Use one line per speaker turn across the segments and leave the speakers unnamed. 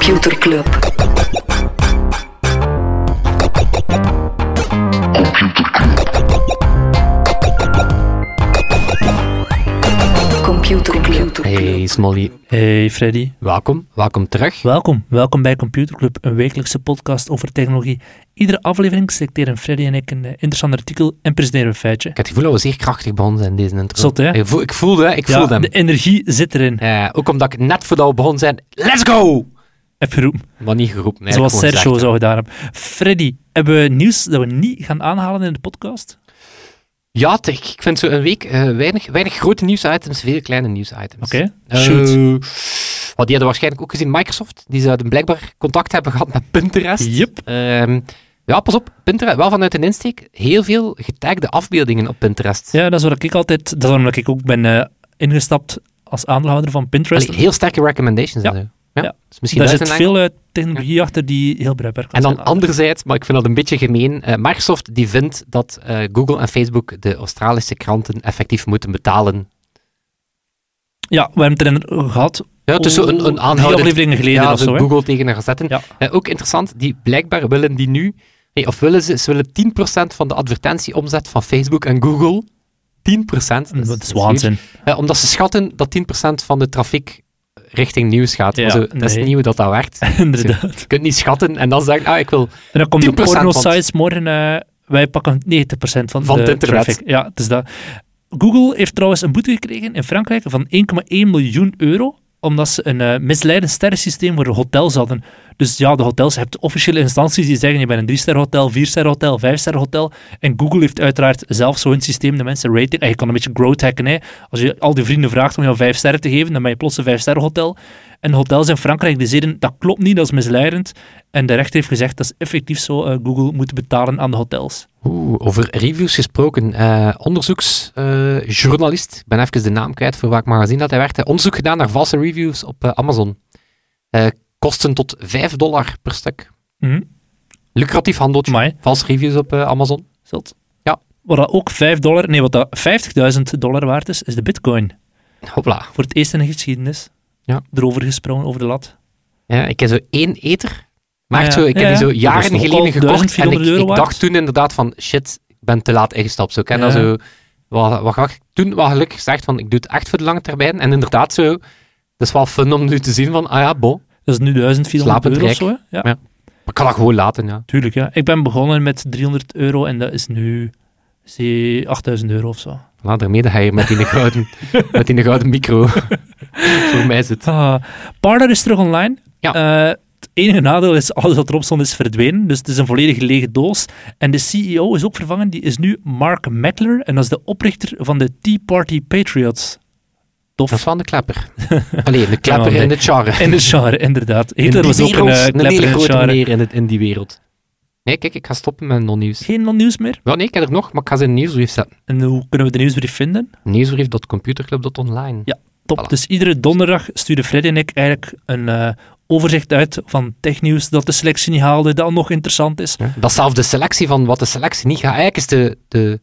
Computer Club. Computer Club.
Hey Smolly,
Hey Freddy,
welkom. Welkom terug.
welkom. Welkom bij Computer Club, een wekelijkse podcast over technologie. Iedere aflevering selecteren Freddy en ik een eh, interessant artikel en presenteren we een feitje.
Ik heb het gevoel dat we zeer krachtig begonnen zijn in deze intro.
Zot, hè?
Ik, voel, ik voelde, ik
Ja,
voelde hem.
de energie zit erin.
Eh, ook omdat ik net voordat we begonnen zijn, let's go!
Heb geroepen.
Maar niet geroepen. eigenlijk
Zoals Sergio
gezegd,
zou gedaan hebben. Freddy, hebben we nieuws dat we niet gaan aanhalen in de podcast?
Ja, het- ik ik vind zo een week eh, weinig, weinig grote nieuwsitems, veel kleine nieuwsitems.
Oké,
Eh,
shoot.
wat die hadden waarschijnlijk ook gezien, Microsoft. Die zouden blijkbaar contact hebben gehad met Pinterest.
Yep.
Ehm, ja, pas op, Pinterest, wel vanuit een insteek, heel veel getagde afbeeldingen op Pinterest.
Ja, dat is wat ik altijd... Dat is waarom ik ook ben eh, ingestapt als aandeelhouder van Pinterest.
Allee, heel sterke recommendations
Ja.
Ja,
Ja.
Dus misschien
Daar zit veel eh, technologie achter die heel bruikbaar
En dan
zijn.
anderzijds, maar ik vind dat een beetje gemeen, eh, Microsoft die vindt dat eh, Google en Facebook de Australische kranten effectief moeten betalen.
Ja, we hebben het erin gehad.
Ja, het is zo een, een aanhoudend...
afleveringen geleden
ja,
of
zo. Google tegen haar zetten.
Ja.
Eh, ook interessant, die blijkbaar willen die nu, nee, of willen ze, ze willen 10% van de advertentieomzet van Facebook en Google, 10%, dat is,
Dat is waanzin.
Eh, omdat ze schatten dat 10% van de trafiek richting nieuws gaat.
Ja,
dat is hoe dat, dat werkt.
Inderdaad.
Je kunt niet schatten en dan zeggen, ah, ik wil
En dan komt de
10% van-
porno-sites morgen, eh, wij pakken 90% van,
Van
de
het internet.
traffic. Ja, het is dat. Google heeft trouwens een boete gekregen in Frankrijk van 1,1 miljoen euro, omdat ze een eh, misleidend sterrensysteem voor de hotels hadden. Dus ja, de hotels, je hebt officiële instanties die zeggen je bent een 3-ster hotel, 4-ster hotel, 5-ster hotel. En Google heeft uiteraard zelf zo'n systeem, de mensen raten. En je kan een beetje growth hacken. Als je al die vrienden vraagt om jou 5 sterren te geven, dan ben je plots een 5-ster hotel. En hotels in Frankrijk die zeiden dat klopt niet, dat is misleidend. En de rechter heeft gezegd dat is effectief zo, eh, Google moet betalen aan de hotels.
Oeh, over reviews gesproken. eh onderzoeksjournalist, ik ben even de naam kwijt voor welk magazine dat hij werkte. Onderzoek gedaan naar valse reviews op eh, Amazon. Kosten tot 5 dollar per stuk.
Mhm.
Lucratief handeltje.
Amai.
Valse reviews op eh, Amazon.
Zot.
Ja.
Wat dat ook 5 dollar, nee, wat dat 50.000 dollar waard is, is de bitcoin.
Hopla.
Voor het eerst in de geschiedenis.
Ja.
Erover gesprongen, over de lat.
Ja, ik heb zo één eter. Maar echt
Ja,
zo, ik
ja,
heb die zo jaren geleden gekocht. En ik,
1400 euro
ik dacht toen inderdaad van, shit, ik ben te laat ingestapt. Zo, ik dat zo, wat, wat ik toen wel gelukkig gezegd van, ik doe het echt voor de lange termijn. En inderdaad zo, het is wel fun om nu te zien van, ah ja, bon.
Dat is nu 1400
Slapend
euro of zo. Ja,
Ja. Maar ik kan dat gewoon laten, ja.
tuurlijk. Ja. Ik ben begonnen met 300 euro en dat is nu zie, 8000 euro of zo.
Laat ermee dat hij met die gouden, met die gouden micro voor mij zit.
Ah, Parler is terug online.
Ja.
Eh, het enige nadeel is, alles wat erop stond is verdwenen. Dus het is een volledig lege doos. En de CEO is ook vervangen. Die is nu Mark Meckler. En dat is de oprichter van de Tea Party Patriots. Tof.
Dat is van de klepper. Allee, de klepper in de char.
In de genre, inderdaad.
In
Hitler was ook een
wereld,
uh,
een
klepper
hele
in de
grote meneer in, het, in die wereld. Nee, kijk, ik ga stoppen met non-nieuws.
Geen non-nieuws meer.
Wel, nee, ik heb er nog, maar ik ga ze in een nieuwsbrief zetten.
En hoe kunnen we de nieuwsbrief vinden?
Nieuwsbrief.computerclub.online.
Ja. Top.
Voilà.
Dus iedere donderdag sturen Freddy en ik eigenlijk een eh, overzicht uit van technieuws dat de selectie niet haalde, dat nog interessant is.
Ja. Dat is zelfs de selectie van wat de selectie niet gaat. Eigenlijk is de... de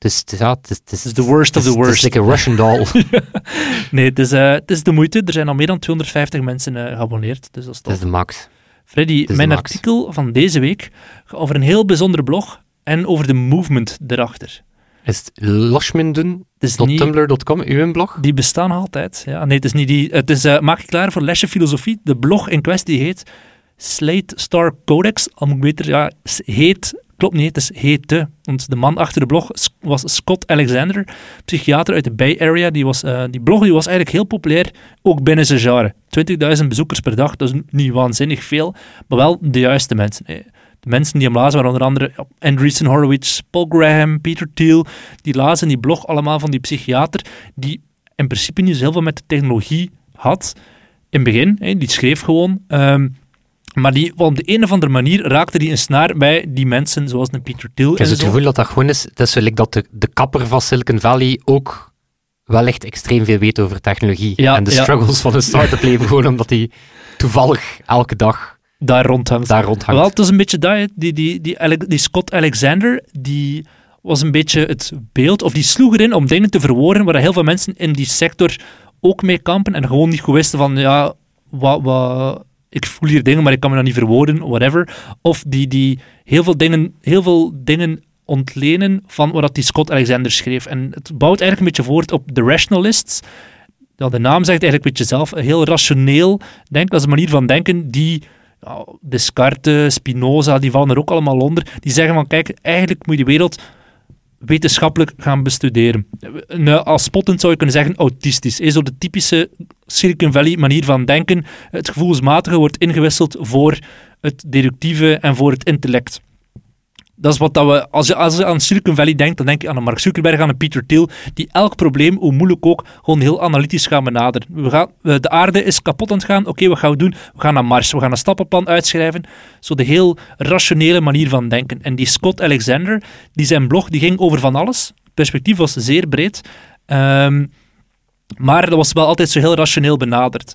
het is, het is, ja, het
the worst of the worst.
Het is like een Russian doll.
Nee, het is, eh, het is de moeite. Er zijn al meer dan 250 mensen eh, geabonneerd, dus dat is
is de max.
Freddy, mijn
max.
artikel van deze week over een heel bijzondere blog en over de movement erachter.
Is het
niet...
uw blog?
Die bestaan altijd. Ja, nee, het is niet die. Het is, eh, maak je klaar voor lesje filosofie. De blog in kwestie heet Slate Star Codex. Al moet ik beter, ja, heet, klopt niet, het is heette. Want de man achter de blog was Scott Alexander, psychiater uit de Bay Area. Die, was, eh, die blog die was eigenlijk heel populair, ook binnen zijn genre. 20.000 bezoekers per dag, dat is niet waanzinnig veel, maar wel de juiste mensen. hè. De mensen die hem lazen waren onder andere Andreessen Horowitz, Paul Graham, Peter Thiel. Die lazen die blog allemaal van die psychiater, die in principe niet zo heel veel met de technologie had. In het begin, die schreef gewoon. ehm, maar die, op de een of andere manier raakte die een snaar bij die mensen, zoals een Peter Thiel
Ik heb het gevoel dat dat gewoon is... Het is like dat de, de kapper van Silicon Valley ook wel echt extreem veel weet over technologie.
Ja,
en de
ja.
struggles van een start-up leven, gewoon omdat hij toevallig elke dag
daar rondhangt.
daar rondhangt.
Wel, het is een beetje dat, die, die, die, die Scott Alexander, die was een beetje het beeld, of die sloeg erin om dingen te verwoorden waar heel veel mensen in die sector ook mee kampen en gewoon niet goed wisten van, ja, wat, wat, ik voel hier dingen, maar ik kan me dat niet verwoorden, whatever. Of die, die heel, veel dingen, heel veel dingen ontlenen van wat die Scott Alexander schreef. En het bouwt eigenlijk een beetje voort op The Rationalists. Ja, de naam zegt eigenlijk een beetje zelf, heel rationeel denken, dat is een manier van denken die Descartes, Spinoza, die vallen er ook allemaal onder. Die zeggen van, kijk, eigenlijk moet je de wereld wetenschappelijk gaan bestuderen. Nou, als spottend zou je kunnen zeggen autistisch. Is zo de typische Silicon Valley manier van denken. Het gevoelsmatige wordt ingewisseld voor het deductieve en voor het intellect dat is wat dat we, als je, als je aan Silicon Valley denkt, dan denk je aan een Mark Zuckerberg, aan een Peter Thiel, die elk probleem, hoe moeilijk ook, gewoon heel analytisch gaan benaderen. We gaan, de aarde is kapot aan het gaan, oké, wat gaan we doen? We gaan naar Mars, we gaan een stappenplan uitschrijven. Zo de heel rationele manier van denken. En die Scott Alexander, die zijn blog, die ging over van alles. Het perspectief was zeer breed. Um, maar dat was wel altijd zo heel rationeel benaderd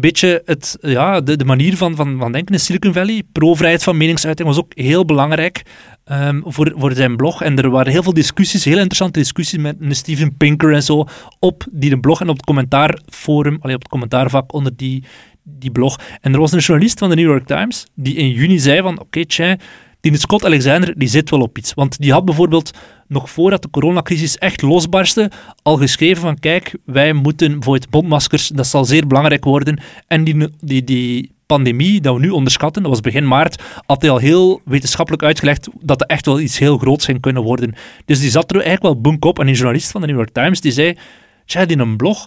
beetje het, ja, de, de manier van, van, van denken in Silicon Valley. Pro-vrijheid van meningsuiting was ook heel belangrijk um, voor, voor zijn blog. En er waren heel veel discussies, heel interessante discussies met Steven Pinker en zo, op die blog en op het commentaarforum, allee, op het commentaarvak onder die, die blog. En er was een journalist van de New York Times die in juni zei van, oké, okay, die Scott Alexander, die zit wel op iets. Want die had bijvoorbeeld nog voordat de coronacrisis echt losbarstte, al geschreven van kijk, wij moeten voor het bondmaskers, dat zal zeer belangrijk worden. En die, die, die pandemie, dat we nu onderschatten, dat was begin maart, had hij al heel wetenschappelijk uitgelegd dat het echt wel iets heel groots ging kunnen worden. Dus die zat er eigenlijk wel bunk op. En een journalist van de New York Times, die zei, tja, in een blog,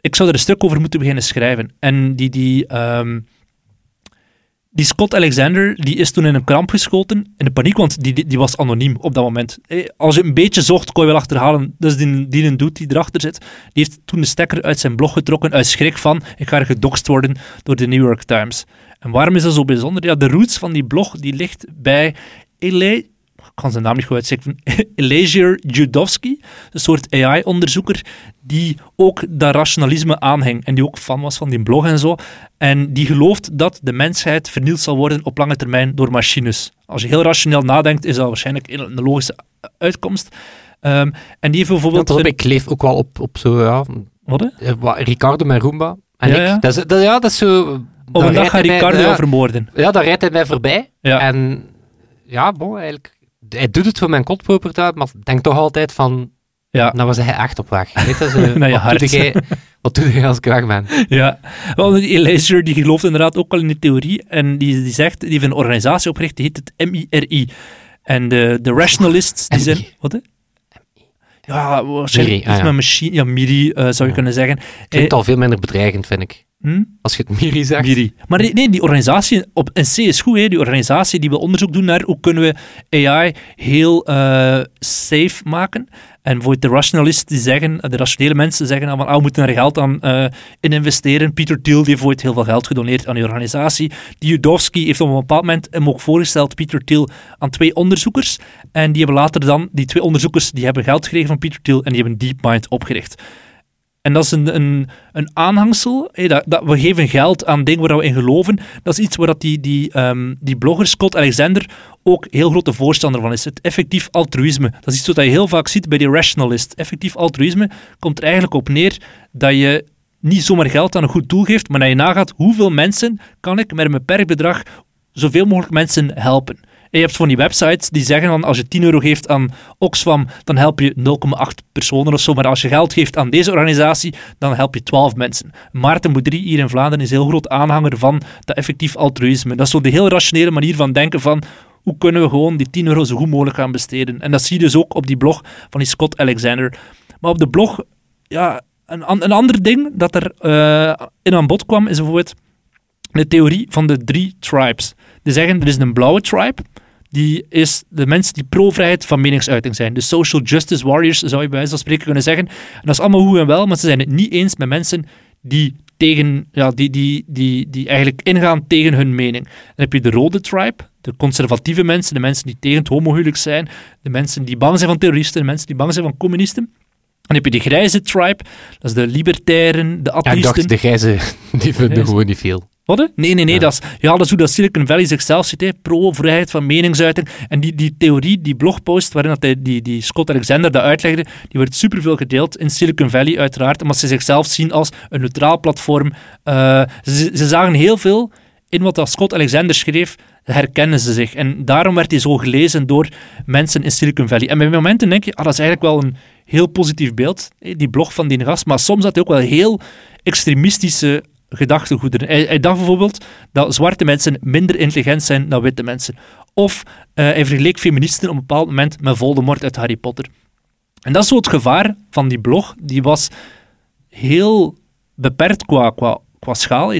ik zou er een stuk over moeten beginnen schrijven. En die... die um, die Scott Alexander die is toen in een kramp geschoten, in de paniek, want die, die, was anoniem op dat moment. Als je een beetje zocht, kon je wel achterhalen. Dus die, die een doet die erachter zit, die heeft toen de stekker uit zijn blog getrokken uit schrik van ik ga gedoxt worden door de New York Times. En waarom is dat zo bijzonder? Ja, de roots van die blog die ligt bij Eli ik kan zijn naam niet goed uitspreken, Elijah Judowski, een soort AI-onderzoeker, die ook dat rationalisme aanhing en die ook fan was van die blog en zo. En die gelooft dat de mensheid vernield zal worden op lange termijn door machines. Als je heel rationeel nadenkt, is dat waarschijnlijk een logische uitkomst. Um, en die heeft bijvoorbeeld...
Ja, ik leef ook wel op, op zo, ja...
Wat,
Ricardo met Roomba. En
ja, ja.
Dat, is, dat, ja, dat is zo...
Op een dag gaat Ricardo mij, vermoorden.
Ja, dan rijdt hij mij voorbij. Ja. En ja, bon, eigenlijk hij doet het voor mijn kotpropertuin, maar denk toch altijd van, ja. nou was hij echt op weg. Weet je, zo, wat, doe jij, wat doe je als ik weg ben?
Ja, wel, Elijah die gelooft inderdaad ook al in de theorie en die, die zegt, die heeft een organisatie opgericht, die heet het MIRI. En de, de rationalists, die zijn... Wat, hè? Ja, waarschijnlijk Miri, ah, ja. met machine... Ja, Miri uh, zou je kunnen zeggen.
Klinkt eh, al veel minder bedreigend, vind ik. Hm? Als je het Miri zegt.
Miri. Maar nee, die organisatie op in C is goed. Hè, die organisatie die wil onderzoek doen naar hoe kunnen we AI heel uh, safe maken. En voor de rationalisten die zeggen, de rationele mensen zeggen van ah, we moeten er geld aan uh, in investeren. Peter Thiel die heeft heel veel geld gedoneerd aan die organisatie. Die Judowski heeft op een bepaald moment hem ook voorgesteld, Peter Thiel, aan twee onderzoekers. En die hebben later dan, die twee onderzoekers, die hebben geld gekregen van Peter Thiel en die hebben DeepMind opgericht. En dat is een, een, een aanhangsel. dat, dat, we geven geld aan dingen waar we in geloven. Dat is iets waar dat die, die, um, die blogger Scott Alexander ook heel grote voorstander van is. Het effectief altruïsme. Dat is iets wat je heel vaak ziet bij die rationalist. Effectief altruïsme komt er eigenlijk op neer dat je niet zomaar geld aan een goed doel geeft, maar dat je nagaat hoeveel mensen kan ik met een beperkt bedrag zoveel mogelijk mensen helpen je hebt van die websites die zeggen van als je 10 euro geeft aan Oxfam, dan help je 0,8 personen of zo. Maar als je geld geeft aan deze organisatie, dan help je 12 mensen. Maarten Boudry hier in Vlaanderen is heel groot aanhanger van dat effectief altruïsme. Dat is zo de heel rationele manier van denken van hoe kunnen we gewoon die 10 euro zo goed mogelijk gaan besteden. En dat zie je dus ook op die blog van die Scott Alexander. Maar op de blog, ja, een, een ander ding dat er uh, in aan bod kwam, is bijvoorbeeld de theorie van de drie tribes. Die zeggen, er is een blauwe tribe, die is de mensen die pro-vrijheid van meningsuiting zijn. De social justice warriors, zou je bij wijze van spreken kunnen zeggen. En dat is allemaal goed en wel, maar ze zijn het niet eens met mensen die tegen, ja, die, die, die, die eigenlijk ingaan tegen hun mening. Dan heb je de rode tribe, de conservatieve mensen, de mensen die tegen het homohuwelijk zijn, de mensen die bang zijn van terroristen, de mensen die bang zijn van communisten. Dan heb je de grijze tribe, dat is de libertairen, de atheïsten.
Ja, ik dacht, de grijze, die vinden gewoon niet veel.
Wat? Nee, nee, nee. Dat, is, ja, dat is hoe dat Silicon Valley zichzelf ziet. Pro-vrijheid van meningsuiting. En die, die theorie, die blogpost waarin dat hij, die, die Scott Alexander dat uitlegde, die wordt superveel gedeeld in Silicon Valley uiteraard, omdat ze zichzelf zien als een neutraal platform. Uh, ze, ze zagen heel veel in wat dat Scott Alexander schreef, herkennen ze zich. En daarom werd hij zo gelezen door mensen in Silicon Valley. En bij momenten denk je, ah, dat is eigenlijk wel een heel positief beeld, die blog van die gast. Maar soms had hij ook wel heel extremistische gedachtegoederen. Hij, hij dacht bijvoorbeeld dat zwarte mensen minder intelligent zijn dan witte mensen. Of uh, hij vergeleek feministen op een bepaald moment met Voldemort uit Harry Potter. En dat is zo het gevaar van die blog. Die was heel beperkt qua, qua, qua schaal. 20.000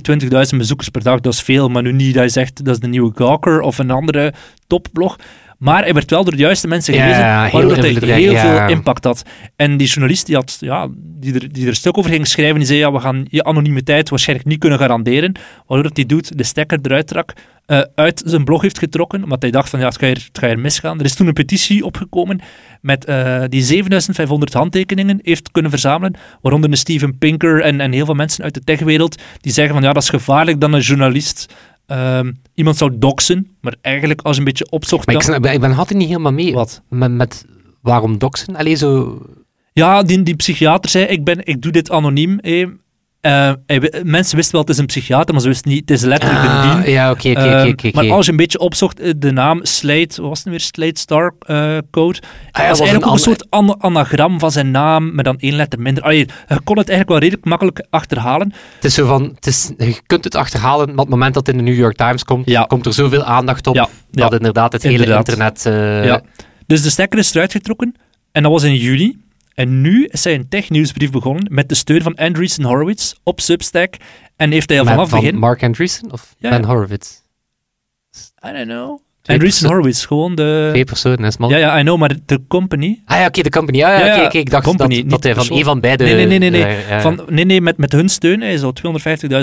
bezoekers per dag, dat is veel, maar nu niet dat je zegt dat is de nieuwe Gawker of een andere topblog. Maar hij werd wel door de juiste mensen gelezen, ja, waardoor hij heel veel impact had. En die journalist die, had, ja, die, er, die er een stuk over ging schrijven, die zei, ja, we gaan je anonimiteit waarschijnlijk niet kunnen garanderen, waardoor hij doet, de stekker eruit trak, uh, uit zijn blog heeft getrokken, omdat hij dacht van, ja, het gaat hier, het gaat hier misgaan. Er is toen een petitie opgekomen met uh, die 7500 handtekeningen heeft kunnen verzamelen, waaronder een Steven Pinker en, en heel veel mensen uit de techwereld, die zeggen van, ja, dat is gevaarlijk dan een journalist Um, iemand zou doxen, maar eigenlijk als je een beetje opzocht...
Maar ik, snap, ik ben altijd niet helemaal mee. Wat? Met, met waarom doxen? Alleen zo...
Ja, die, die psychiater zei, ik, ben, ik doe dit anoniem. Uh, mensen wisten wel, het is een psychiater, maar ze wisten niet, het is letterlijk
ah,
een dien.
Ja, oké, oké, oké.
Maar als je een beetje opzocht, eh, de naam Slate, wat was het weer, Slate Star uh, Code, ah, ja, was eigenlijk ook een soort an anagram van zijn naam, met dan één letter minder. Allee, je kon het eigenlijk wel redelijk makkelijk achterhalen.
Het is zo van, het is, je kunt het achterhalen, maar op het moment dat het in de New York Times komt, ja. komt er zoveel aandacht op, dat inderdaad het hele internet... ja.
Dus de stekker is eruit getrokken, en dat was in juli. En nu is hij een tech-nieuwsbrief begonnen met de steun van Andreessen Horowitz op Substack. En heeft hij al vanaf het begin...
Mark Andreessen of Ben Horowitz?
I don't know. Andreessen Horowitz, gewoon de...
Twee personen, is man.
Ja, ja, I know, maar de company...
Ah ja, oké, de company. Ja, ja, ik dacht company, dat, dat hij van een van beide...
Nee, nee, nee, nee. nee. Van, nee, nee met, met hun steun, hij zou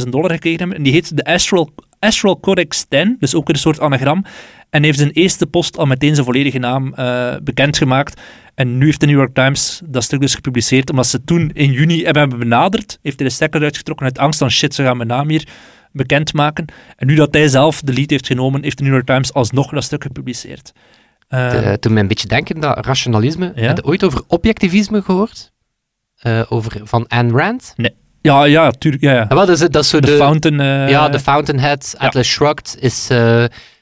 250.000 dollar gekregen hebben. En die heet de Astral, Astral Codex 10, dus ook een soort anagram. En heeft zijn eerste post al meteen zijn volledige naam uh, bekendgemaakt. En nu heeft de New York Times dat stuk dus gepubliceerd, omdat ze toen in juni hebben benaderd, heeft hij de stekker uitgetrokken uit angst van shit, ze gaan mijn naam hier bekendmaken. En nu dat hij zelf de lead heeft genomen, heeft de New York Times alsnog dat stuk gepubliceerd.
Uh, toen me een beetje denken dat rationalisme, ja? heb je ooit over objectivisme gehoord? Uh, over, van Ayn Rand?
Nee. Ja, ja, tuurlijk. Ja, ja.
dat is, dat is zo
de,
de
Fountain...
Uh, ja, de Fountainhead, Atlas. Shrugged, is...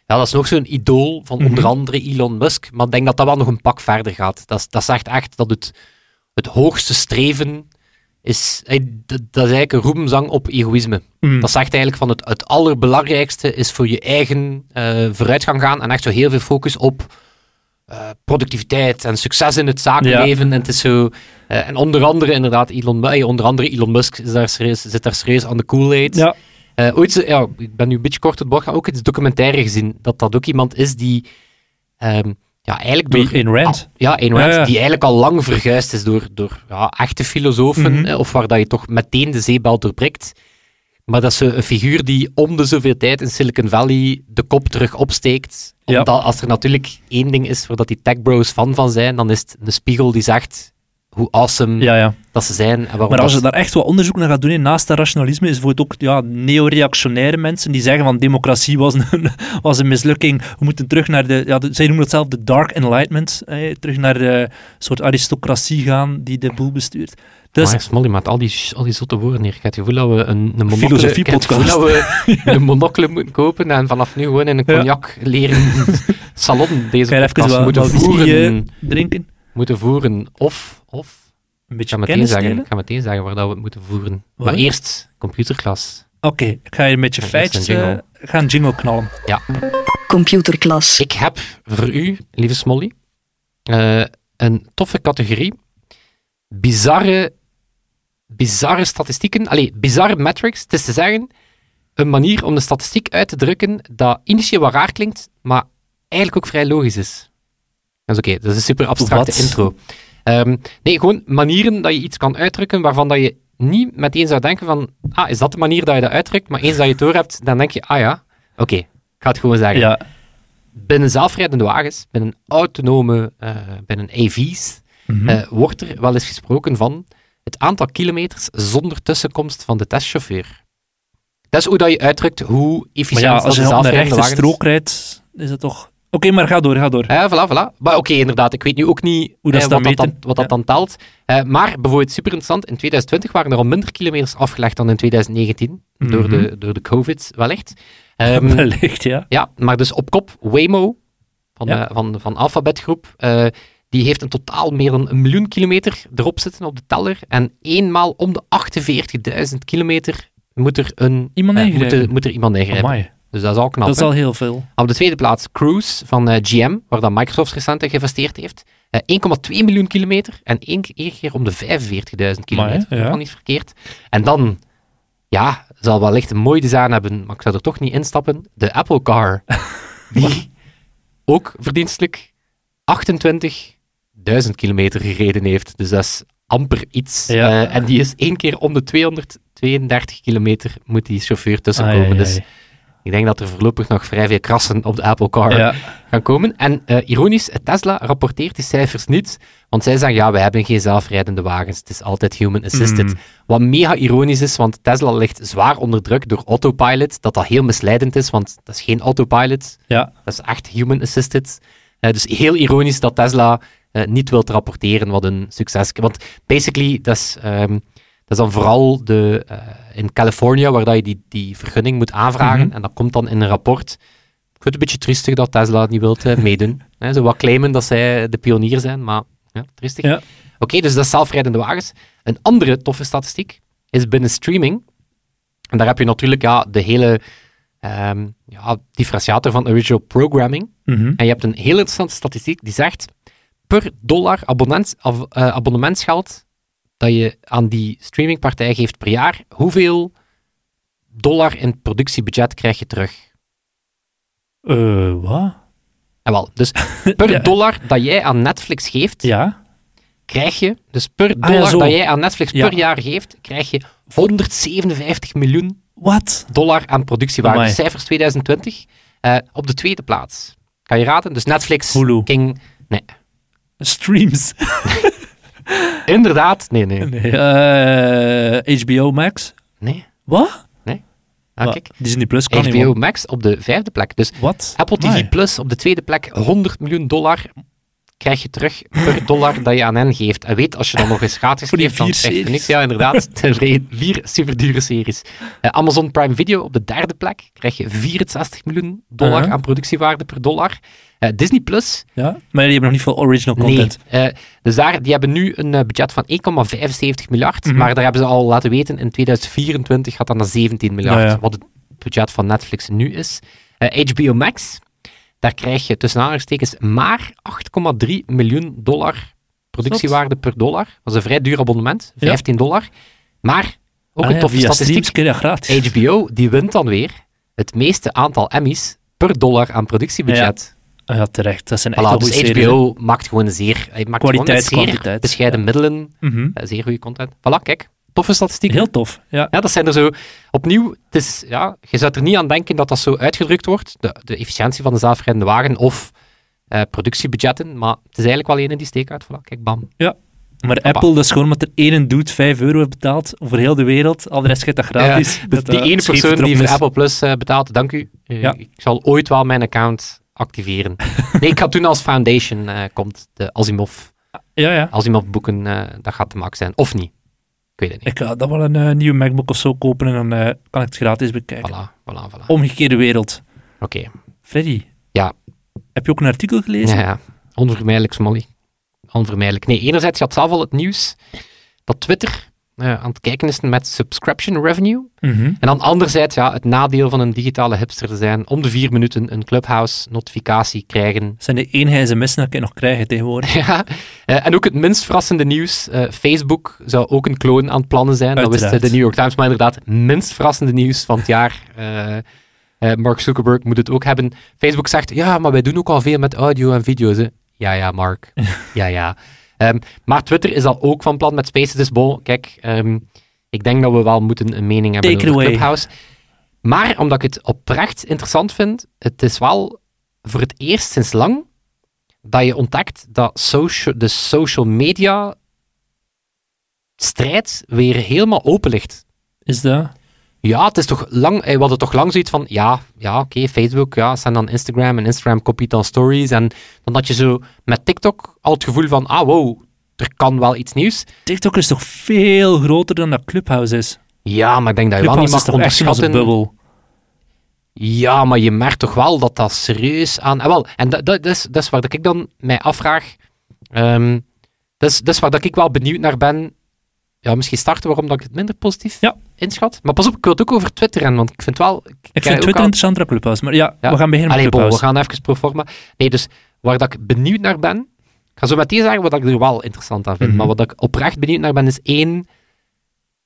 Ja, dat is nog zo'n idool van onder mhm. andere Elon Musk. Maar ik denk dat dat wel nog een pak verder gaat. Dat, dat zegt echt dat het, het hoogste streven is. Dat, is eigenlijk een roemzang op egoïsme. Mhm. Dat zegt eigenlijk van het, het allerbelangrijkste is voor je eigen uh, vooruitgang gaan. En echt zo heel veel focus op uh, productiviteit en succes in het zakenleven. En, het is zo, uh, en onder andere inderdaad Elon, onder andere Elon Musk is daar serieus, zit daar serieus aan de Kool-Aid. Ja. Uh, ooit, ja, ik ben nu een beetje kort het bocht, ook iets documentaire gezien, dat dat ook iemand is die um, ja, eigenlijk door...
In Rand?
ja, in Rand, die eigenlijk al lang verguisd is door, door ja, echte filosofen, mm -hmm. of waar dat je toch meteen de zeebel doorprikt. Maar dat is een figuur die om de zoveel tijd in Silicon Valley de kop terug opsteekt. Omdat als er natuurlijk één ding is waar dat die tech bros fan van zijn, dan is het een spiegel die zegt hoe awesome ja, ja. dat ze zijn. En
maar als je daar echt wat onderzoek naar gaat doen, naast dat rationalisme, is bijvoorbeeld ook ja, neo-reactionaire mensen die zeggen van democratie was een, was een mislukking. We moeten terug naar de, ja, zij noemen het zelf de dark enlightenment, eh, terug naar de soort aristocratie gaan die de boel bestuurt.
Dus, maar Smolly, met al die, al die zotte woorden hier, ik heb het gevoel dat we een, een
filosofie-podcast
dat we een monocle moeten kopen en vanaf nu gewoon in een cognac leren salon deze podcast moeten voeren.
drinken?
moeten voeren. Of, of
een beetje
ik ga meteen zeggen, Ik ga meteen zeggen waar dat we het moeten voeren. Maar eerst computerklas.
Oké, ik ga je een beetje feitjes... Uh, ga een jingle knallen.
Ja.
Computerklas.
Ik heb voor u, lieve Smolly, uh, een toffe categorie. Bizarre, bizarre statistieken. Allee, bizarre metrics. Het is te zeggen, een manier om de statistiek uit te drukken dat initieel wat raar klinkt, maar eigenlijk ook vrij logisch is. Dat is oké, dat is een super abstracte intro. Um, nee, gewoon manieren dat je iets kan uitdrukken waarvan dat je niet meteen zou denken van, ah, is dat de manier dat je dat uitdrukt? Maar eens dat je het door hebt, dan denk je, ah ja, oké, ik ga het gewoon zeggen. Ja. Binnen zelfrijdende wagens, binnen autonome, uh, binnen AV's, mm uh, wordt er wel eens gesproken van het aantal kilometers zonder tussenkomst van de testchauffeur. Dat is hoe dat je uitdrukt hoe efficiënt
maar ja, als je op een rechte strook rijdt, is het toch Oké, maar ga door, ga door.
Eh, voilà, voilà. Maar oké, inderdaad, ik weet nu ook niet
Hoe dat
eh,
dat
wat, dat dan, wat dat
Ja.
dan telt. Eh, maar bijvoorbeeld super interessant, in 2020 waren er al minder kilometers afgelegd dan in 2019, door, de, door de COVID wellicht. Ehm,
Wellicht, ja.
ja, maar dus op kop Waymo van,
Ja.
van, van Alphabet Groep, eh, die heeft in totaal meer dan een miljoen kilometer erop zitten op de teller. En eenmaal om de 48.000 kilometer moet er, een,
Iemand
eh, moet er, moet er iemand ingrijpen.
Amai,
Dus dat is al knap.
dat is al heel veel.
Op de tweede plaats Cruise van eh, GM, waar dan Microsoft recent in geïnvesteerd heeft. Eh, 1,2 miljoen kilometer en één, één keer om de 45.000 kilometer.
ja.
Dat kan niet verkeerd. En dan, ja, zal wellicht een mooi design hebben, maar ik zou er toch niet instappen. De Apple Car, die ook verdienstelijk 28.000 kilometer gereden heeft. Dus dat is amper iets.
Ja.
Eh, en die is één keer om de 232 kilometer moet die chauffeur tussenkomen. Dus ik denk dat er voorlopig nog vrij veel krassen op de Apple Car
Ja.
gaan komen. En eh, ironisch, Tesla rapporteert die cijfers niet, want zij zeggen, ja, we hebben geen zelfrijdende wagens, het is altijd human assisted.
Mm.
Wat mega ironisch is, want Tesla ligt zwaar onder druk door autopilot, dat dat heel misleidend is, want dat is geen autopilot,
ja.
dat is echt human assisted. Eh, dus heel ironisch dat Tesla eh, niet wilt rapporteren wat een succes is. Want basically, dat is, ehm, dat is dan vooral de, eh, in Californië waar dat je die, die vergunning moet aanvragen.
Mhm.
En dat komt dan in een rapport. Ik vind het een beetje triestig dat Tesla het niet wil eh, meedoen. Ze wat claimen dat zij de pionier zijn, maar ja, triestig.
Ja.
Oké, dus dat is zelfrijdende wagens. Een andere toffe statistiek is binnen streaming. En daar heb je natuurlijk ja, de hele ehm, ja, differentiator van original programming.
Mhm.
En je hebt een heel interessante statistiek die zegt per dollar abonnement, ab- eh, abonnementsgeld dat je aan die streamingpartij geeft per jaar, hoeveel dollar in productiebudget krijg je terug?
Eh, wat?
En wel, dus per
Ja.
dollar dat jij aan Netflix geeft,
Ja?
krijg je, dus per
Ah, ja,
dollar dat jij aan Netflix per jaar geeft, krijg je 157 miljoen
Wat?
dollar aan productiewaarde. Cijfers 2020. Eh, op de tweede plaats. Kan je raden? Dus Netflix,
Hulu.
King... Nee.
Streams.
Inderdaad. Nee, nee.
Nee. Eh, HBO Max.
Nee.
Wat?
Ah,
Wat?
kijk.
Disney Plus kan
HBO. Max op de vijfde plek. Dus
Wat?
Apple TV. Plus op de tweede plek, 100 miljoen dollar krijg je terug per dollar dat je aan hen geeft. En weet, als je dan nog eens gratis
Voor die
geeft, dan krijg je niks. Ja, inderdaad. Vier superdure series. Eh, Amazon Prime Video op de derde plek krijg je 64 miljoen dollar
Uh-huh.
aan productiewaarde per dollar. Eh, Disney Plus,
Ja? Maar die hebben nog niet veel original content.
nee. Eh, dus daar, die hebben nu een budget van 1,75 miljard,
Mhm.
maar daar hebben ze al laten weten, in 2024 gaat dat naar 17 miljard,
Ja, ja.
wat het budget van Netflix nu is. HBO Max, daar krijg je tussen aanhalingstekens maar 8,3 miljoen dollar productiewaarde per dollar. Dat is een vrij duur abonnement,
Ja.
15 dollar. Maar, ook
Ah
een
ja,
toffe
via
statistiek. HBO die wint dan weer het meeste aantal Emmys per dollar aan productiebudget.
Ah ja, terecht. Dat zijn echt
Voilà, dus. HBO maakt gewoon zeer, maakt
Kwaliteit,
gewoon zeer
kwantiteit.
bescheiden
Ja.
middelen.
Mhm.
eh, zeer goede content. Voilà, kijk, toffe statistiek.
Heel tof. Ja.
Ja, dat zijn er zo, opnieuw, het is, ja, je zou er niet aan denken dat dat zo uitgedrukt wordt, de, de efficiëntie van de zelfrijdende wagen of eh, productiebudgetten, maar het is eigenlijk wel één die steek uit. Voilà, kijk, bam.
Maar Apple, dat is gewoon omdat er één dude 5 euro heeft betaald over heel de wereld. Al de rest gaat dat gratis.
Ja,
dat
die
dat
ene persoon die voor. Apple Plus eh, betaalt, dank u. Eh,
Ja.
Ik zal ooit wel mijn account activeren. nee, ik ga toen als Foundation eh, komt, de Asimov,
Ja, ja.
Asimov boeken, eh, dat gaat de max zijn. Of niet. Ik weet het niet.
Ik ga dan wel een eh, nieuwe MacBook of zo kopen en dan eh, kan ik het gratis bekijken.
Voilà, voilà, voilà.
Omgekeerde wereld.
Oké.
Freddy.
Ja.
Heb je ook een artikel gelezen?
Ja, ja. Onvermijdelijk, Smolly. Onvermijdelijk. Nee, enerzijds had zelf al het nieuws dat Twitter eh, aan het kijken is met subscription revenue.
Mhm.
En dan anderzijds ja, het nadeel van een digitale hipster te zijn, om de vier minuten een Clubhouse-notificatie krijgen.
zijn de enige sms'en dat ik nog krijgen tegenwoordig.
Ja, eh, en ook het minst verrassende nieuws. eh, Facebook zou ook een kloon aan het plannen zijn. Dat wist de New York Times. Maar inderdaad, minst verrassende nieuws van het jaar. Mark Zuckerberg moet het ook hebben. Facebook zegt, ja, maar wij doen ook al veel met audio en video's. Hè. Ja, ja, Mark. ja, ja. Ehm, maar Twitter is al ook van plan met Spaces. Dus bon, kijk, ehm, ik denk dat we wel moeten een mening hebben
Take
over
away.
Clubhouse. Maar omdat ik het oprecht interessant vind, het is wel voor het eerst sinds lang dat je ontdekt dat social, de social media strijd weer helemaal open ligt.
Is dat?
Ja, het is toch lang, eh, we hadden toch lang zoiets van, ja, ja oké, Facebook, ja, zijn dan Instagram en Instagram kopiet dan stories. En dan had je zo met TikTok al het gevoel van, ah wow, er kan wel iets nieuws.
TikTok is toch veel groter dan dat Clubhouse is?
Ja, maar ik denk dat je wel niet mag onderschatten.
bubbel?
Ja, maar je merkt toch wel dat dat serieus aan... En, wel, en dat, dat, is, dat is waar dat ik dan mij afvraag. Ehm, dat, is, dat is waar dat ik wel benieuwd naar ben. Ja, misschien starten waarom dat ik het minder positief
Ja.
inschat. Maar pas op, ik wil het ook over Twitter hebben, want ik vind wel...
Ik vind Twitter
al-
interessanter dan Clubhouse. Maar ja,
Ja.
we gaan beginnen
Allee,
met
bon, we
Clubhouse.
gaan even pro forma. Nee, dus waar dat ik benieuwd naar ben... Ik ga zo meteen zeggen wat ik er wel interessant aan vind.
Mhm.
Maar wat ik oprecht benieuwd naar ben, is één...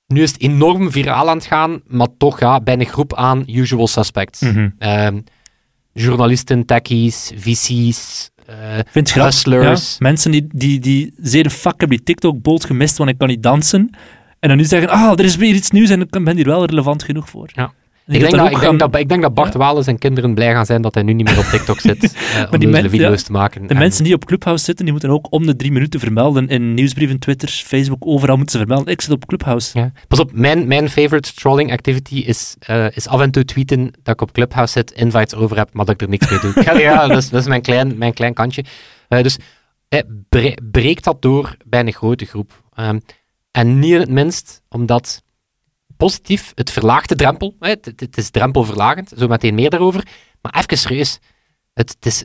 Nu is het enorm viraal aan het gaan, maar toch ja, bij een groep aan usual suspects.
Mhm.
Ehm, journalisten, techies, VC's, eh,
Ik vind het
hustlers.
Ja, mensen die, die, die zeiden, fuck, heb die TikTok-boot gemist, want ik kan niet dansen. En dan nu zeggen, ah, er is weer iets nieuws en ik ben hier wel relevant genoeg voor.
Ja.
En
Ik denk, dat, ik,
gaan-
denk dat, ik denk dat Bart Walen zijn kinderen blij gaan zijn dat hij nu niet meer op TikTok zit. eh, om
die men-
video's
ja,
te maken.
De
En-
mensen die op Clubhouse zitten, die moeten ook om de drie minuten vermelden in nieuwsbrieven, Twitter, Facebook, overal moeten ze vermelden. Ik zit op Clubhouse.
Ja. Pas op, mijn, mijn favorite trolling activity is, eh, is af en toe tweeten dat ik op Clubhouse zit, invites over heb, maar dat ik er niks mee doe. Ja, ja, dat is, dat is mijn, klein, mijn klein kantje. Eh, dus eh, bre- breek dat door bij een grote groep. Ehm, en niet in het minst, omdat positief, het verlaagt de drempel. Het, het- is drempelverlagend, zo meteen meer daarover. Maar even serieus, het, het is,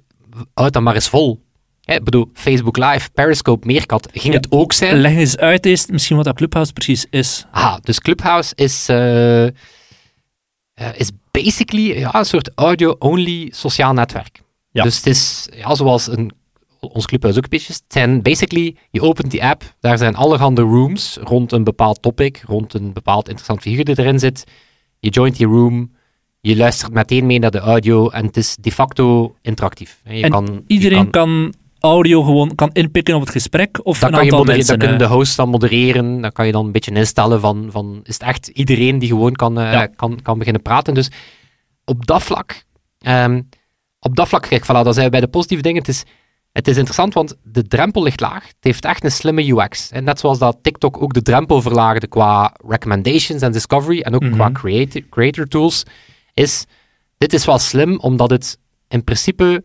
houd dat maar eens vol. Ik bedoel, Facebook Live, Periscope, Meerkat, ging
Ja.
het ook zijn.
Leg eens uit eens misschien wat dat Clubhouse precies is.
Ah, dus Clubhouse is, eh, eh, is basically ja, een soort audio-only sociaal netwerk.
Ja.
Dus het is, ja, zoals een, ons Clubhouse ook een beetje is, het zijn basically, je opent die app, daar zijn allerhande rooms rond een bepaald topic, rond een bepaald interessant figuur die erin zit. Je joint die room, je luistert meteen mee naar de audio en het is de facto interactief. Je
En
kan, je
Iedereen kan audio gewoon kan inpikken op het gesprek of
Dan
een
kan je
aantal
modere-
mensen.
dan kunnen de hosts dan modereren. Dan kan je dan een beetje instellen van, van is het echt iedereen die gewoon kan, eh, kan, kan beginnen praten. Dus op dat vlak, ehm, op dat vlak, kijk, voilà, dan zijn we bij de positieve dingen. Het is, het is interessant, want de drempel ligt laag. Het heeft echt een slimme UX. En net zoals dat TikTok ook de drempel verlaagde qua recommendations en discovery en ook
Mhm.
qua creator, creator tools, is dit is wel slim, omdat het in principe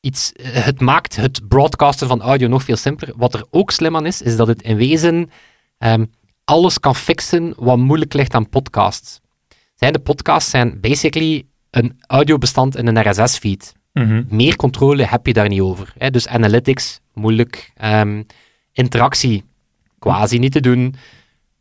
iets, eh, het maakt het broadcasten van audio nog veel simpeler. Wat er ook slim aan is, is dat het in wezen ehm, alles kan fixen wat moeilijk ligt aan podcasts. Zijn de podcasts zijn basically een audiobestand in een RSS-feed.
Mhm.
Meer controle heb je daar niet over. Hè? Dus analytics, moeilijk. Ehm, interactie, quasi niet te doen.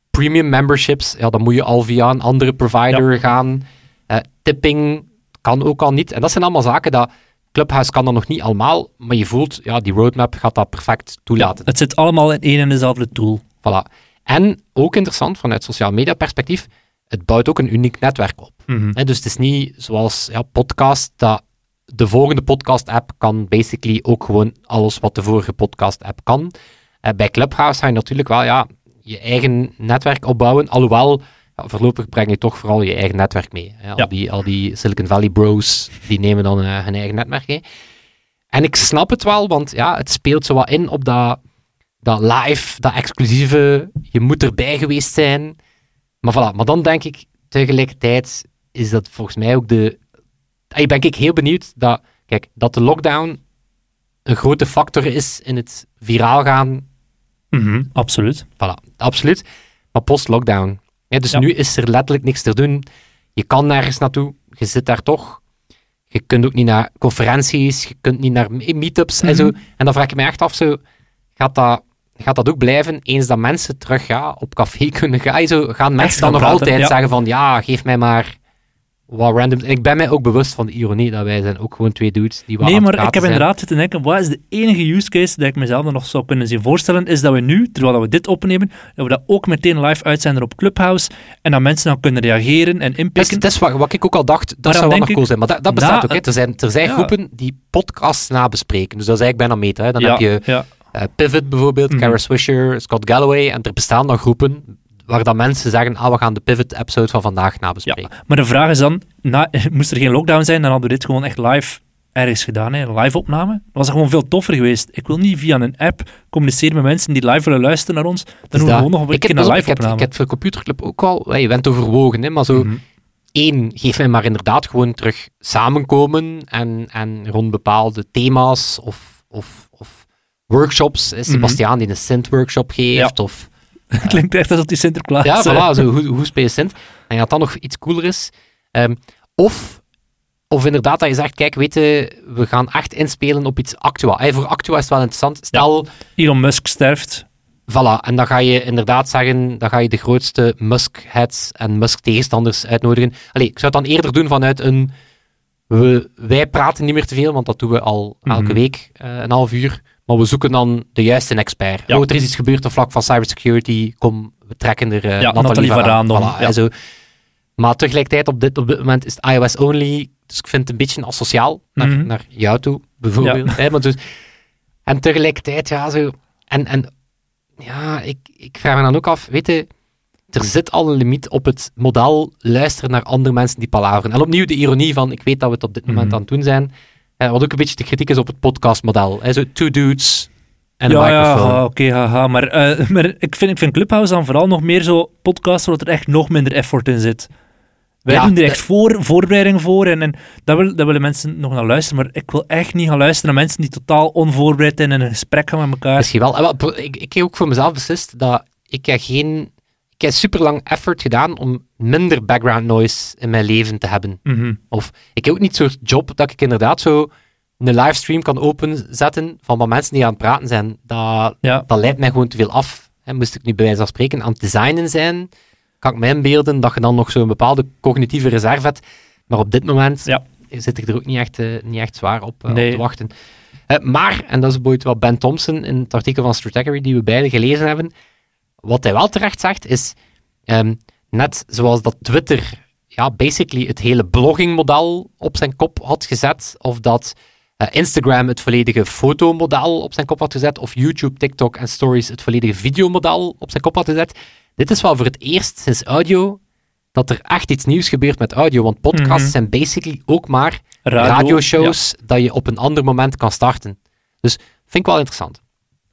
Premium memberships, ja, dan moet je al via een andere provider gaan. Eh, tipping kan ook al niet. En dat zijn allemaal zaken dat Clubhouse kan dat nog niet allemaal, maar je voelt, ja, die roadmap gaat dat perfect toelaten.
Het zit allemaal in één en dezelfde tool.
Voilà. En ook interessant vanuit sociaal media perspectief, het bouwt ook een uniek netwerk op.
Mhm.
Dus het is niet zoals ja, podcast, dat de volgende podcast-app kan basically ook gewoon alles wat de vorige podcast-app kan. Eh, bij Clubhouse ga je natuurlijk wel ja, je eigen netwerk opbouwen, alhoewel ja, voorlopig breng je toch vooral je eigen netwerk mee. Hè. Al,
Ja.
die, al die Silicon Valley bros, die nemen dan eh, hun eigen netwerk mee. En ik snap het wel, want ja, het speelt zo wat in op dat, dat live, dat exclusieve, je moet erbij geweest zijn. Maar voilà, maar dan denk ik tegelijkertijd is dat volgens mij ook de. Ik ben ik heel benieuwd dat, kijk, dat de lockdown een grote factor is in het viraal gaan.
Mhm, Absoluut.
Voilà, absoluut. Maar post-lockdown. Ja, dus
Ja.
nu is er letterlijk niks te doen. Je kan nergens naartoe. Je zit daar toch. Je kunt ook niet naar conferenties. Je kunt niet naar me- meetups en
Mhm.
zo. En dan vraag ik me echt af, zo, gaat, dat, gaat dat ook blijven eens dat mensen terug ja, op café kunnen gaan? Zo, gaan mensen dan nog altijd
ja.
zeggen van ja, geef mij maar wat random. En ik ben mij ook bewust van de ironie dat wij zijn ook gewoon twee dudes die wat
Nee, maar ik heb
zijn.
inderdaad zitten denken, wat is de enige use case dat ik mezelf nog zou kunnen zien voorstellen, is dat we nu, terwijl we dit opnemen, dat we dat ook meteen live uitzenden op Clubhouse en dat mensen dan kunnen reageren en
Dat is,
inpikken.
dat is wat, wat ik ook al dacht, dat zou wel nog cool zijn. Maar dat, dat bestaat
na-
ook. Hè. Er zijn, er zijn
Ja.
groepen die podcasts nabespreken. Dus dat is eigenlijk bijna meta. Hè. Dan
ja,
heb je
ja.
eh, Pivot bijvoorbeeld,
Mhm.
Kara Swisher, Scott Galloway. En er bestaan dan groepen waar dan mensen zeggen, ah, we gaan de Pivot-episode van vandaag nabespreken.
Maar de vraag is dan, na, moest er geen lockdown zijn, dan hadden we dit gewoon echt live ergens gedaan, hè, een live-opname. Dat was gewoon veel toffer geweest. Ik wil niet via een app communiceren met mensen die live willen luisteren naar ons. Dan doen we
dat-
gewoon nog een keer een
pas op, ik heb,
live-opname.
ik heb voor Computerclub ook al, hey, je bent overwogen, hè, maar zo
Mhm.
één, geef mij maar inderdaad gewoon terug samenkomen en, en rond bepaalde thema's of, of, of workshops.
Mhm.
Sebastiaan die een Sint-workshop geeft, of
Klinkt echt alsof die Sinterklaas
Ja, voilà, zo, hoe, hoe speel je Sint? En dat dan nog iets cooler is. Ehm, of, of inderdaad dat je zegt, kijk, weet je, we gaan echt inspelen op iets Actua. Hey, voor Actua is het wel interessant. Stel,
Elon Musk sterft.
voilà, en dan ga je inderdaad zeggen, dan ga je de grootste Musk-heads en Musk-tegenstanders uitnodigen. Allee, ik zou het dan eerder doen vanuit een, we, wij praten niet meer te veel, want dat doen we al elke
Mhm.
week, eh, een half uur. Maar we zoeken dan de juiste expert.
Ja.
Oh, er is iets gebeurd op vlak van cybersecurity. Kom, we trekken er
Ja,
Nathalie, Varaan.
Varaan dan,
Voilà,
ja.
en zo. Maar tegelijkertijd, op dit, op dit moment is het iOS only. Dus ik vind het een beetje asociaal naar,
Mhm.
naar jou toe, bijvoorbeeld. Hè, maar dus, en tegelijkertijd, ja, zo. En, en ja, ik, ik vraag me dan ook af, weet je, er zit al een limiet op het model luisteren naar andere mensen die palaveren. En opnieuw de ironie van, ik weet dat we het op dit moment
Mhm.
aan het doen zijn. Eh, wat ook een beetje de kritiek is op het podcastmodel. Hè, zo two dudes en een
ja, ja,
microfoon.
ha, oké, haha. Maar, eh, maar ik, vind, ik vind Clubhouse dan vooral nog meer zo podcasts waar er echt nog minder effort in zit. Wij
Ja,
doen er echt voor, voorbereiding voor en, en daar, wil, daar willen mensen nog naar luisteren. Maar ik wil echt niet gaan luisteren naar mensen die totaal onvoorbereid zijn en in een gesprek gaan met elkaar.
Misschien wel. Eh, wel, Ik, ik heb ook voor mezelf beslist dat ik geen... Ik heb super lang effort gedaan om minder background noise in mijn leven te hebben.
Mhm.
Of ik heb ook niet zo'n job dat ik inderdaad zo een livestream kan openzetten van wat mensen die aan het praten zijn. Dat,
Ja.
dat leidt mij gewoon te veel af. Hè, moest ik nu bij wijze van spreken aan het designen zijn, kan ik me inbeelden dat je dan nog zo'n bepaalde cognitieve reserve hebt. Maar op dit moment
Ja.
zit ik er ook niet echt, eh, niet echt zwaar op, eh, op te wachten. Eh, maar, en dat is bijvoorbeeld wat Ben Thompson in het artikel van Stratechery die we beide gelezen hebben, wat hij wel terecht zegt, is ehm, net zoals dat Twitter ja, basically het hele bloggingmodel op zijn kop had gezet, of dat eh, Instagram het volledige fotomodel op zijn kop had gezet, of YouTube, TikTok en Stories het volledige videomodel op zijn kop had gezet. Dit is wel voor het eerst sinds audio dat er echt iets nieuws gebeurt met audio, want podcasts
Mhm.
zijn basically ook maar
Radio,
radioshows dat je op een ander moment kan starten. Dus vind ik wel interessant.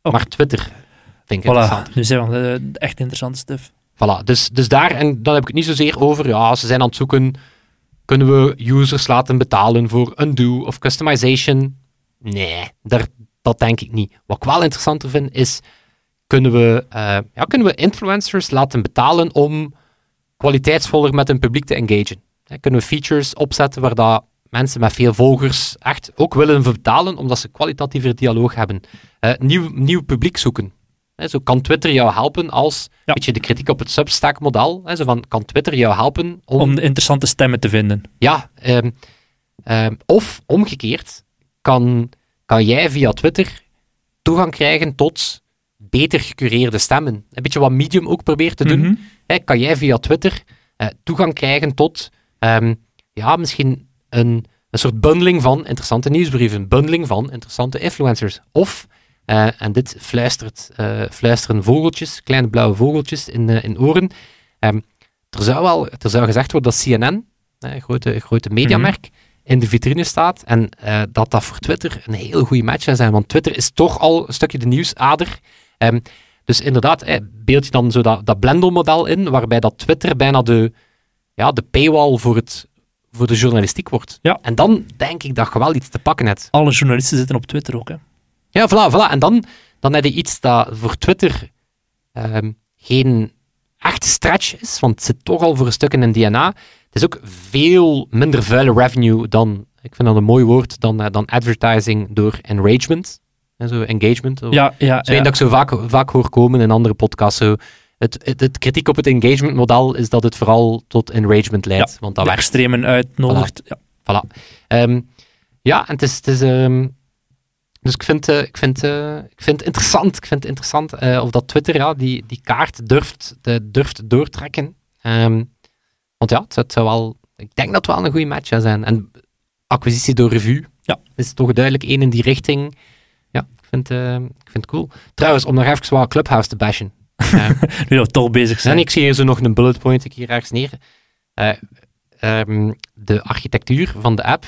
Maar Twitter vind ik
Voilà,
interessant.
nu zijn we de echt interessante stuff.
Voilà, dus, dus daar, en dan heb ik het niet zozeer over, ja, ze zijn aan het zoeken, kunnen we users laten betalen voor undo of customization? Nee, daar, dat denk ik niet. Wat ik wel interessanter vind, is, kunnen we, eh, ja, kunnen we influencers laten betalen om kwaliteitsvoller met hun publiek te engagen? Hè, kunnen we features opzetten waar dat mensen met veel volgers echt ook willen betalen, omdat ze kwalitatiever dialoog hebben? Eh, nieuw, nieuw publiek zoeken. Zo kan Twitter jou helpen als,
Ja.
weet je, de kritiek op het Substack-model, hè, zo van, kan Twitter jou helpen om,
Om de interessante stemmen te vinden.
ja, ehm, ehm, of omgekeerd, kan, kan jij via Twitter toegang krijgen tot beter gecureerde stemmen. Een beetje wat Medium ook probeert te doen.
Mhm.
Hè, kan jij via Twitter eh, toegang krijgen tot ehm, ja, misschien een, een soort bundling van interessante nieuwsbrieven, bundling van interessante influencers. Of, eh, en dit fluistert, eh, fluisteren vogeltjes, kleine blauwe vogeltjes in, eh, in oren. Ehm, er, zou wel, er zou gezegd worden dat CNN, een grote, grote mediamerk, in de vitrine staat en dat dat voor Twitter een heel goede match zou zijn, want Twitter is toch al een stukje de nieuwsader. Ehm, dus inderdaad, eh, beeld je dan zo dat, dat Blendel-model in, waarbij dat Twitter bijna de, ja, de paywall voor, het, voor de journalistiek wordt.
Ja.
En dan denk ik dat je wel iets te pakken hebt.
Alle journalisten zitten op Twitter ook. Hè.
Ja, voilà, voilà. En dan, dan heb je iets dat voor Twitter ehm, geen echte stretch is, want het zit toch al voor een stuk in een DNA. Het is ook veel minder vuile revenue dan, ik vind dat een mooi woord, dan, eh, dan advertising door enragement. En zo engagement.
Ja, ja,
Zo
ja.
dat ik zo vaak, vaak hoor komen in andere podcasts. Zo. Het, het, het kritiek op het engagement model is dat het vooral tot enragement leidt. Want dat werkt.
extremen uitnodigt. Ja.
Voilà. Ehm, ja, en het is... Het is ehm, dus ik vind, eh, ik, vind, eh, ik vind het interessant, ik vind het interessant eh, of dat Twitter ja, die, die kaart durft, de, durft doortrekken. Ehm, want ja, het, zou- het zou wel... Ik denk dat het wel een goede match zou zijn. En acquisitie door review
Ja.
is toch duidelijk één in die richting. Ja, ik vind, ik vind het cool. Trouwens, om nog even wat Clubhouse te bashen. Eh,
Nu dat toch bezig zijn.
en ik zie hier zo nog een bullet point ik hier ergens neer. Eh, ehm, de architectuur van de app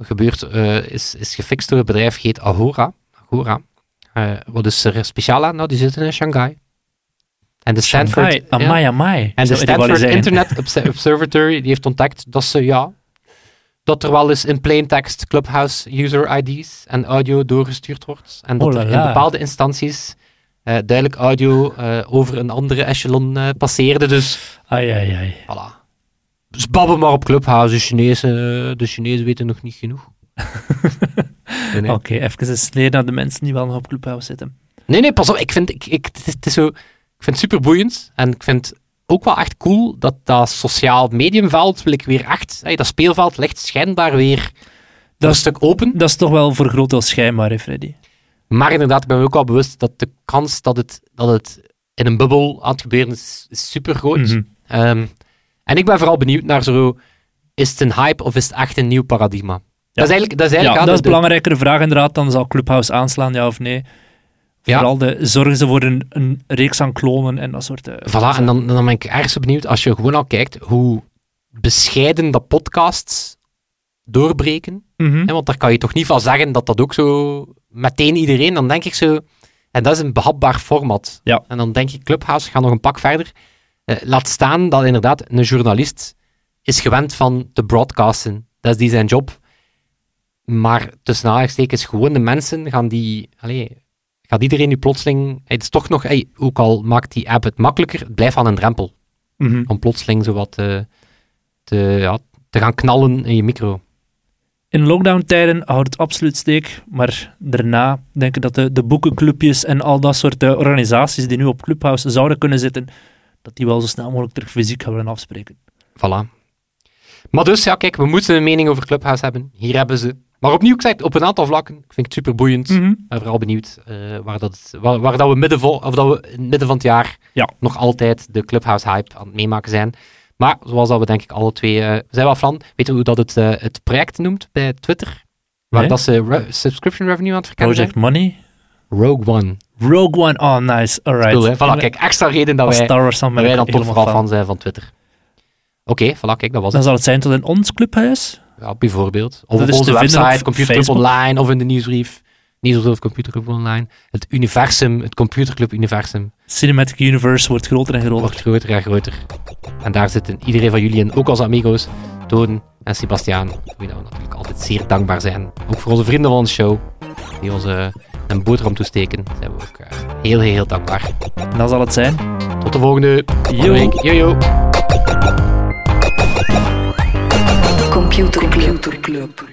gebeurd, eh, is, is gefixt door het bedrijf, heet Agora. Agora. Eh, wat is er speciaal aan? Nou, die zitten in Shanghai. En de Stanford,
Shanghai, amai, amai.
en de Stanford. Internet Obs- Observatory die heeft ontdekt dat ze, ja, dat er wel eens in plain text Clubhouse user ID's en audio doorgestuurd wordt. En dat
Oh la
er in bepaalde instanties eh, duidelijk audio over een andere echelon passeerde. Dus
Ai, ai, ai.
Voilà. Dus babbel maar op Clubhouse. De Chinezen, eh, de Chinezen weten nog niet genoeg. nee, nee.
Oké, even een snede naar de mensen die wel nog op Clubhouse zitten.
nee, nee, pas op. Ik vind, ik, ik, het is, het is zo, ik vind het super boeiend. En ik vind ook wel echt cool dat dat sociaal mediumveld wil ik weer echt... hey, dat speelveld ligt schijnbaar weer
Dat
een stuk open.
Dat is toch wel voor groot deel schijnbaar, hè, Freddy?
Maar inderdaad, ik ben me ook wel bewust dat de kans dat het, dat het in een bubbel aan het gebeuren is, is super groot.
Mhm.
Ehm, en ik ben vooral benieuwd naar zo... Is het een hype of is het echt een nieuw paradigma? Dat is eigenlijk, dat is
Ja,
eigenlijk aan
dat is een belangrijkere vraag inderdaad. Dan zal Clubhouse aanslaan, ja of nee.
Ja.
Vooral de, zorgen ze voor een, een reeks aan klonen en dat soort... eh,
Voilà, en dan, dan ben ik ergens zo benieuwd als je gewoon al kijkt hoe bescheiden dat podcasts doorbreken.
Mhm.
Hè, want daar kan je toch niet van zeggen dat dat ook zo meteen iedereen, dan denk ik zo, en dat is een behapbaar format.
Ja.
En dan denk ik, Clubhouse gaat nog een pak verder. Eh, laat staan dat inderdaad een journalist is gewend van te broadcasten. Dat is die zijn job. Maar tussen aanhalingstekens, gewoon de mensen gaan die... Allee, gaat iedereen nu plotseling... Het is toch nog... Hey, ook al maakt die app het makkelijker, het blijft aan een drempel.
Mhm.
Om plotseling zo wat te, te, ja, te gaan knallen in je micro.
In lockdown-tijden houdt het absoluut steek, maar daarna denk ik dat de, de boekenclubjes en al dat soort eh, organisaties die nu op Clubhouse zouden kunnen zitten, dat die wel zo snel mogelijk terug fysiek gaan willen afspreken.
Voilà. Maar dus, ja, kijk, we moeten een mening over Clubhouse hebben. Hier hebben ze. Maar opnieuw gezegd, op een aantal vlakken. Ik vind het super boeiend.
Mhm.
Ben vooral benieuwd eh, waar, dat, waar, waar dat we, midden vol, of dat we in het midden van het jaar
Ja.
nog altijd de Clubhouse-hype aan het meemaken zijn. Maar zoals dat we denk ik alle twee eh, zijn wel van. Weet je hoe dat het, eh, het project noemt bij Twitter? Waar
Nee.
dat ze re- subscription revenue aan het verkennen
Project Money.
zijn? Rogue One.
Rogue One, oh nice, alright.
Cool, hè? Voilà, kijk, extra reden dat wij,
Star Wars dan
wij dan toch vooral
fan.
fan zijn van Twitter. Oké, voilà, kijk, dat was
Dan
het.
zal het zijn tot in ons clubhuis.
Ja, bijvoorbeeld. Of
Dat
op onze website, Computerclub. Online, of in de nieuwsbrief. Nieuwsbrief of Computerclub Online. Het universum, het Computerclub universum,
Cinematic Universe wordt groter en groter.
wordt groter en groter. En daar zitten iedereen van jullie in, ook als amigos, Toon en Sebastiaan, voor wie we natuurlijk altijd zeer dankbaar zijn. Ook voor onze vrienden van de show, die ons eh, een boterham toesteken, zijn we ook eh, heel, heel, heel dankbaar.
Dan zal het zijn.
Tot de volgende
Yo.
week. Yo, yo.
Computer Club.